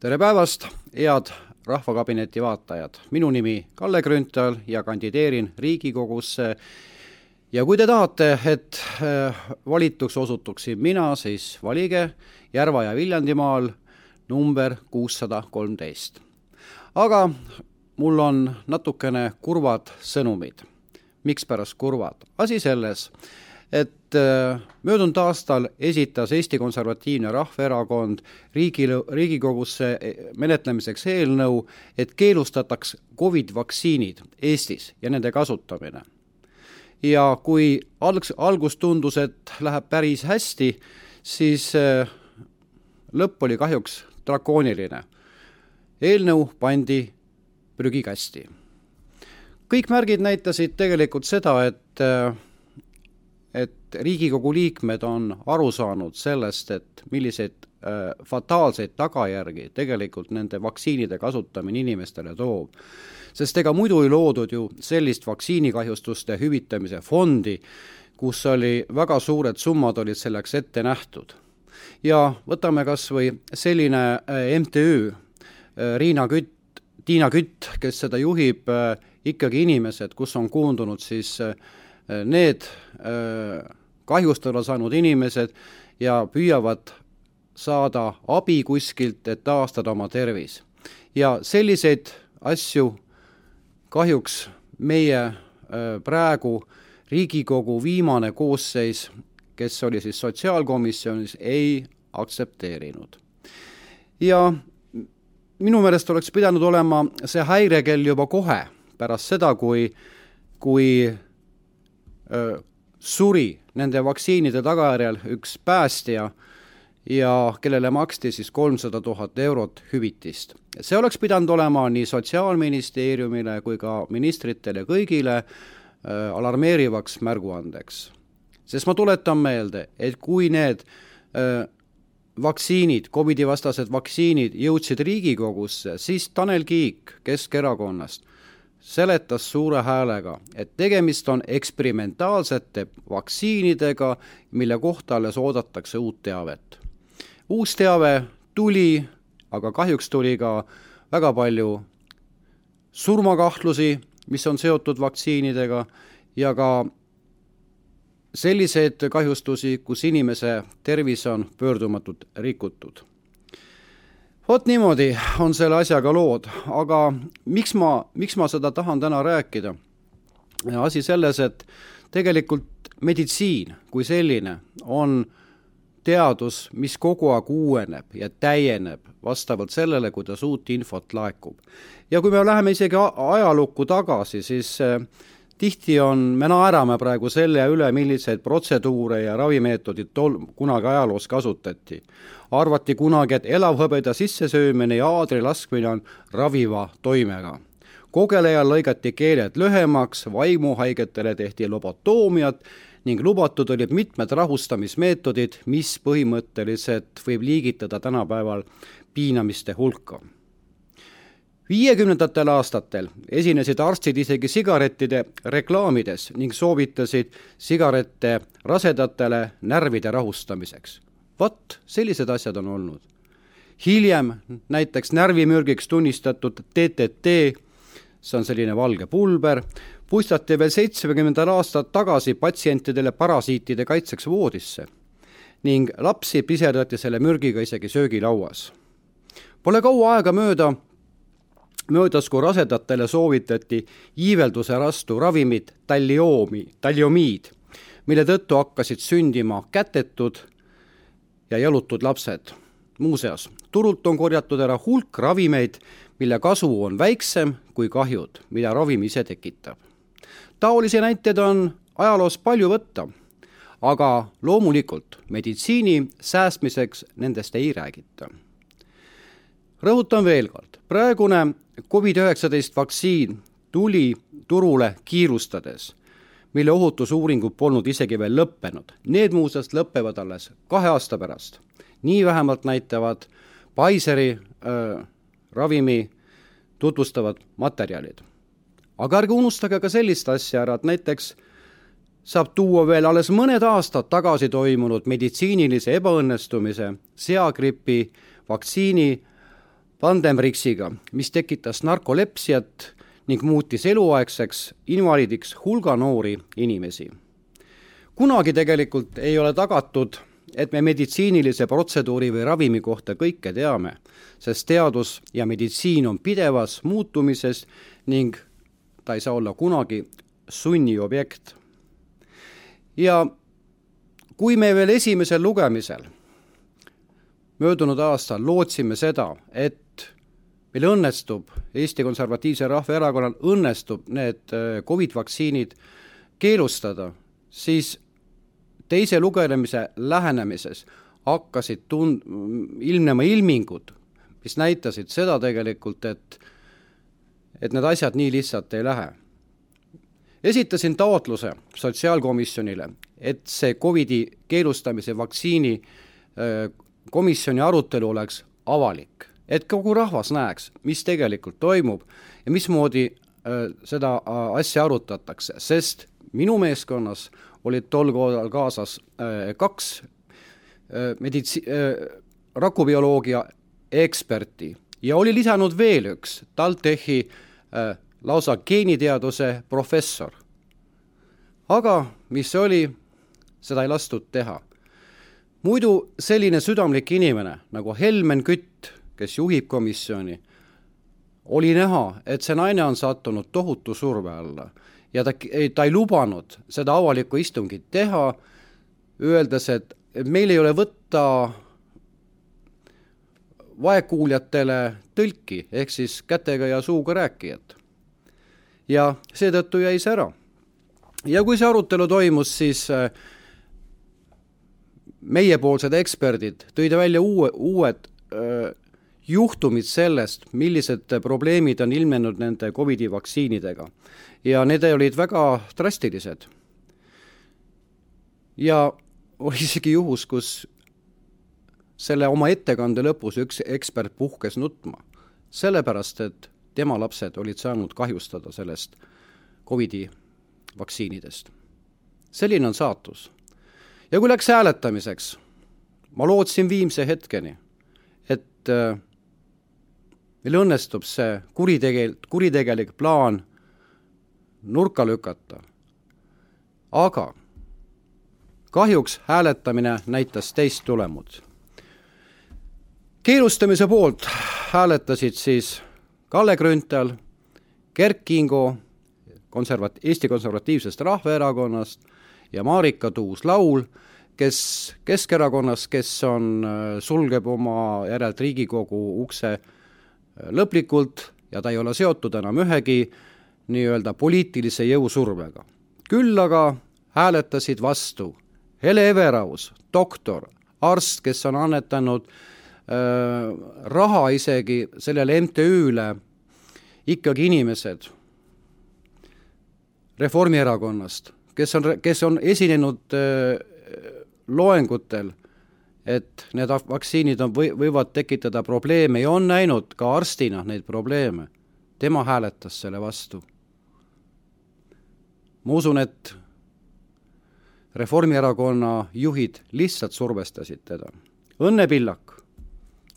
tere päevast, head Rahvakabineti vaatajad, minu nimi Kalle Grünthal ja kandideerin Riigikogusse. ja kui te tahate, et äh, valituks osutuksin mina, siis valige Järva- ja Viljandimaal number kuussada kolmteist. aga mul on natukene kurvad sõnumid. mikspärast kurvad? asi selles, et äh, möödunud aastal esitas Eesti Konservatiivne Rahvaerakond riigile, Riigikogusse menetlemiseks eelnõu, et keelustataks Covid vaktsiinid Eestis ja nende kasutamine. ja kui alg-, algus tundus, et läheb päris hästi, siis äh, lõpp oli kahjuks drakooniline. eelnõu pandi prügikasti. kõik märgid näitasid tegelikult seda, et äh, et Riigikogu liikmed on aru saanud sellest, et milliseid äh, fataalseid tagajärgi tegelikult nende vaktsiinide kasutamine inimestele toob. sest ega muidu ei loodud ju sellist vaktsiinikahjustuste hüvitamise fondi, kus oli väga suured summad olid selleks ette nähtud. ja võtame kas või selline äh, MTÜ äh,, Riina Kütt, Tiina Kütt, kes seda juhib äh,, ikkagi inimesed, kus on koondunud siis äh, need äh, kahjustada saanud inimesed ja püüavad saada abi kuskilt, et taastada oma tervis. ja selliseid asju kahjuks meie äh, praegu Riigikogu viimane koosseis, kes oli siis sotsiaalkomisjonis, ei aktsepteerinud. ja minu meelest oleks pidanud olema see häirekell juba kohe pärast seda, kui, kui suri nende vaktsiinide tagajärjel üks päästja ja kellele maksti siis kolmsada tuhat eurot hüvitist. see oleks pidanud olema nii Sotsiaalministeeriumile kui ka ministritele kõigile alarmeerivaks märguandeks. sest ma tuletan meelde, et kui need vaktsiinid, Covidi vastased vaktsiinid jõudsid Riigikogusse, siis Tanel Kiik Keskerakonnast seletas suure häälega, et tegemist on eksperimentaalsete vaktsiinidega, mille kohta alles oodatakse uut teavet. uus teave tuli, aga kahjuks tuli ka väga palju surmakahtlusi, mis on seotud vaktsiinidega ja ka selliseid kahjustusi, kus inimese tervis on pöördumatult rikutud vot niimoodi on selle asjaga lood, aga miks ma, miks ma seda tahan täna rääkida? asi selles, et tegelikult meditsiin kui selline on teadus, mis kogu aeg uueneb ja täieneb vastavalt sellele, kuidas uut infot laekub. ja kui me läheme isegi ajalukku tagasi, siis äh, tihti on, me naerame praegu selle üle, milliseid protseduure ja ravimeetodid tol, kunagi ajaloos kasutati. arvati kunagi, et elavhõbeda sissesöömine ja aadri laskmine on raviva toimega. kogelejal lõigati keeled lühemaks, vaimuhaigetele tehti lobotoomiat ning lubatud olid mitmed rahustamismeetodid, mis põhimõtteliselt võib liigitada tänapäeval piinamiste hulka viiekümnendatel aastatel esinesid arstid isegi sigarettide reklaamides ning soovitasid sigarette rasedatele närvide rahustamiseks. vot, sellised asjad on olnud. hiljem näiteks närvimürgiks tunnistatud DDT, see on selline valge pulber, puistati veel seitsmekümnendal aastat tagasi patsientidele parasiitide kaitseks voodisse ning lapsi piserdati selle mürgiga isegi söögilauas. Pole kaua aega mööda möödas, kui rasedatele soovitati iivelduse rastu ravimit talliomi, talliomiid, mille tõttu hakkasid sündima kätetud ja jalutud lapsed. muuseas, turult on korjatud ära hulk ravimeid, mille kasu on väiksem kui kahjud, mida ravim ise tekitab. taolisi näiteid on ajaloos palju võtta, aga loomulikult meditsiini säästmiseks nendest ei räägita. rõhutan veel kord, praegune Covid-19 vaktsiin tuli turule kiirustades, mille ohutusuuringud polnud isegi veel lõppenud. Need muuseas lõpevad alles kahe aasta pärast. nii vähemalt näitavad Pfizeri äh, ravimi tutvustavad materjalid. aga ärge unustage ka sellist asja ära, et näiteks saab tuua veel alles mõned aastad tagasi toimunud meditsiinilise ebaõnnestumise seagripi vaktsiini Pandemrixiga, mis tekitas narkolepsiat ning muutis eluaegseks invaliidiks hulga noori inimesi. kunagi tegelikult ei ole tagatud, et me meditsiinilise protseduuri või ravimi kohta kõike teame, sest teadus ja meditsiin on pidevas muutumises ning ta ei saa olla kunagi sunniobjekt. ja kui me veel esimesel lugemisel möödunud aastal lootsime seda, et meil õnnestub, Eesti Konservatiivse Rahvaerakonnal õnnestub need äh, Covid vaktsiinid keelustada, siis teise lugemise lähenemises hakkasid tund-, ilmnema ilmingud, mis näitasid seda tegelikult, et et need asjad nii lihtsalt ei lähe. esitasin taotluse Sotsiaalkomisjonile, et see Covidi keelustamise vaktsiini äh, komisjoni arutelu oleks avalik, et kogu rahvas näeks, mis tegelikult toimub ja mismoodi äh, seda äh, asja arutatakse, sest minu meeskonnas olid tol korral kaasas äh, kaks meditsi- rakubioloogia eksperti ja oli lisanud veel üks TalTechi lausa geeniteaduse professor. aga mis oli, seda ei lastud teha muidu selline südamlik inimene nagu Helmen Kütt, kes juhib komisjoni, oli näha, et see naine on sattunud tohutu surve alla ja ta, ta ei lubanud seda avalikku istungit teha, öeldes, et meil ei ole võtta vaegkuuljatele tõlki ehk siis kätega ja suuga rääkijat. ja seetõttu jäi see ära. ja kui see arutelu toimus, siis äh, meiepoolsed eksperdid tõid välja uue, uued öö, juhtumid sellest, millised probleemid on ilmnenud nende Covidi vaktsiinidega. ja need olid väga drastilised. ja oli isegi juhus, kus selle oma ettekande lõpus üks ekspert puhkes nutma, sellepärast et tema lapsed olid saanud kahjustada sellest Covidi vaktsiinidest. selline on saatus ja kui läks hääletamiseks, ma lootsin viimse hetkeni, et äh, meil õnnestub see kuritegel-, kuritegelik plaan nurka lükata. aga kahjuks hääletamine näitas teist tulemut. keelustamise poolt hääletasid siis Kalle Grünthal, Kert Kingo konservat-, Eesti Konservatiivsest Rahvaerakonnast ja Marika Tuus-Laul, kes Keskerakonnas, kes on, äh, sulgeb oma järelt Riigikogu ukse äh, lõplikult ja ta ei ole seotud enam ühegi nii-öelda poliitilise jõusurvega. küll aga hääletasid vastu Hele Everaus, doktor, arst, kes on annetanud äh, raha isegi sellele MTÜ-le, ikkagi inimesed Reformierakonnast kes on, kes on esinenud äh, loengutel, et need vaktsiinid on, või, võivad tekitada probleeme ja on näinud ka arstina neid probleeme. tema hääletas selle vastu. ma usun, et Reformierakonna juhid lihtsalt survestasid teda. Õnne Pillak,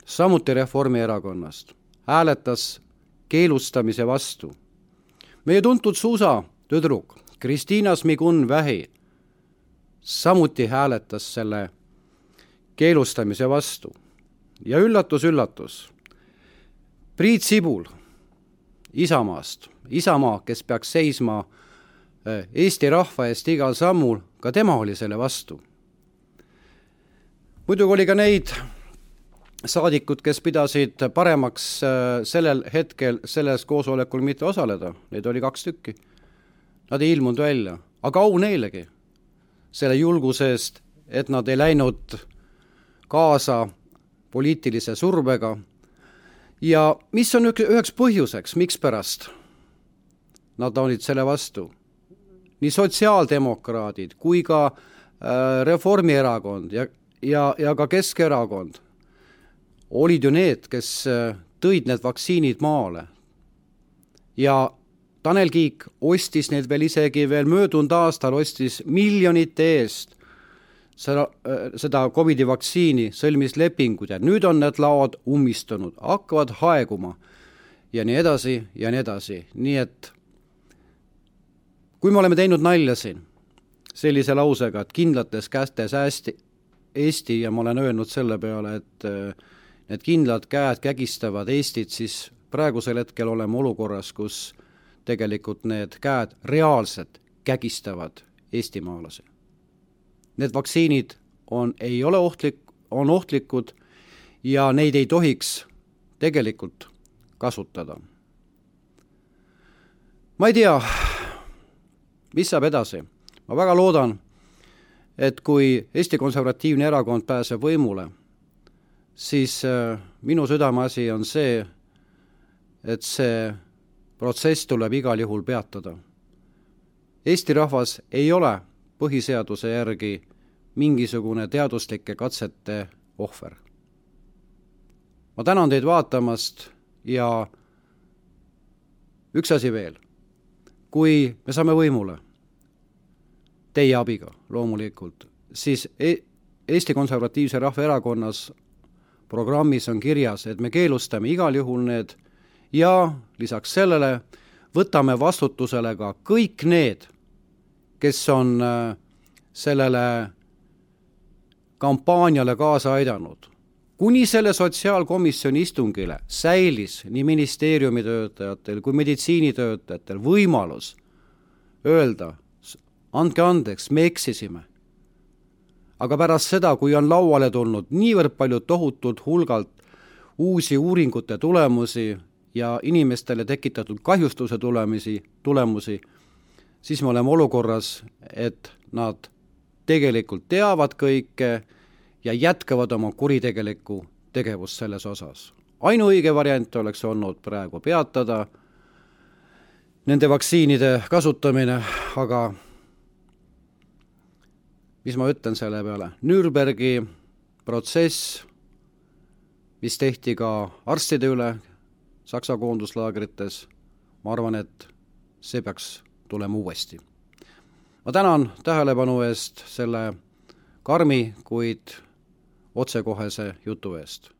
samuti Reformierakonnast, hääletas keelustamise vastu. meie tuntud suusatüdruk Kristiina Smigun-Vähi samuti hääletas selle keelustamise vastu. ja üllatus-üllatus, Priit Sibul Isamaast, Isamaa, kes peaks seisma äh, Eesti rahva eest igal sammul, ka tema oli selle vastu. muidugi oli ka neid saadikud, kes pidasid paremaks äh, sellel hetkel selles koosolekul mitte osaleda, neid oli kaks tükki Nad ei ilmunud välja, aga au neilegi selle julguse eest, et nad ei läinud kaasa poliitilise survega. ja mis on üheks põhjuseks, mikspärast nad olid selle vastu? nii sotsiaaldemokraadid kui ka äh, Reformierakond ja, ja, ja ka Keskerakond olid ju need, kes äh, tõid need vaktsiinid maale. ja Tanel Kiik ostis neid veel isegi veel möödunud aastal, ostis miljonite eest seda, seda Covidi vaktsiini, sõlmis lepingud ja nüüd on need laod ummistunud, hakkavad haeguma ja nii edasi ja nii edasi, nii et kui me oleme teinud nalja siin sellise lausega, et kindlates kätes hästi Eesti ja ma olen öelnud selle peale, et need kindlad käed kägistavad Eestit, siis praegusel hetkel oleme olukorras, kus tegelikult need käed reaalselt kägistavad eestimaalasi. Need vaktsiinid on, ei ole ohtlik, on ohtlikud ja neid ei tohiks tegelikult kasutada. ma ei tea, mis saab edasi, ma väga loodan, et kui Eesti Konservatiivne Erakond pääseb võimule, siis äh, minu südameasi on see, et see protsess tuleb igal juhul peatada. Eesti rahvas ei ole põhiseaduse järgi mingisugune teaduslike katsete ohver. ma tänan teid vaatamast ja üks asi veel. kui me saame võimule, teie abiga loomulikult, siis e Eesti Konservatiivse Rahvaerakonnas programmis on kirjas, et me keelustame igal juhul need ja lisaks sellele võtame vastutusele ka kõik need, kes on äh, sellele kampaaniale kaasa aidanud. kuni selle sotsiaalkomisjoni istungile säilis nii ministeeriumi töötajatel kui meditsiinitöötajatel võimalus öelda, andke andeks, me eksisime. aga pärast seda, kui on lauale tulnud niivõrd palju tohutult hulgalt uusi uuringute tulemusi ja inimestele tekitatud kahjustuse tulemisi, tulemusi, siis me oleme olukorras, et nad tegelikult teavad kõike ja jätkavad oma kuritegelikku tegevust selles osas. ainuõige variant oleks olnud praegu peatada nende vaktsiinide kasutamine, aga mis ma ütlen selle peale, Nürnbergi protsess, mis tehti ka arstide üle, Saksa koonduslaagrites, ma arvan, et see peaks tulema uuesti. ma tänan tähelepanu eest selle karmi, kuid otsekohese jutu eest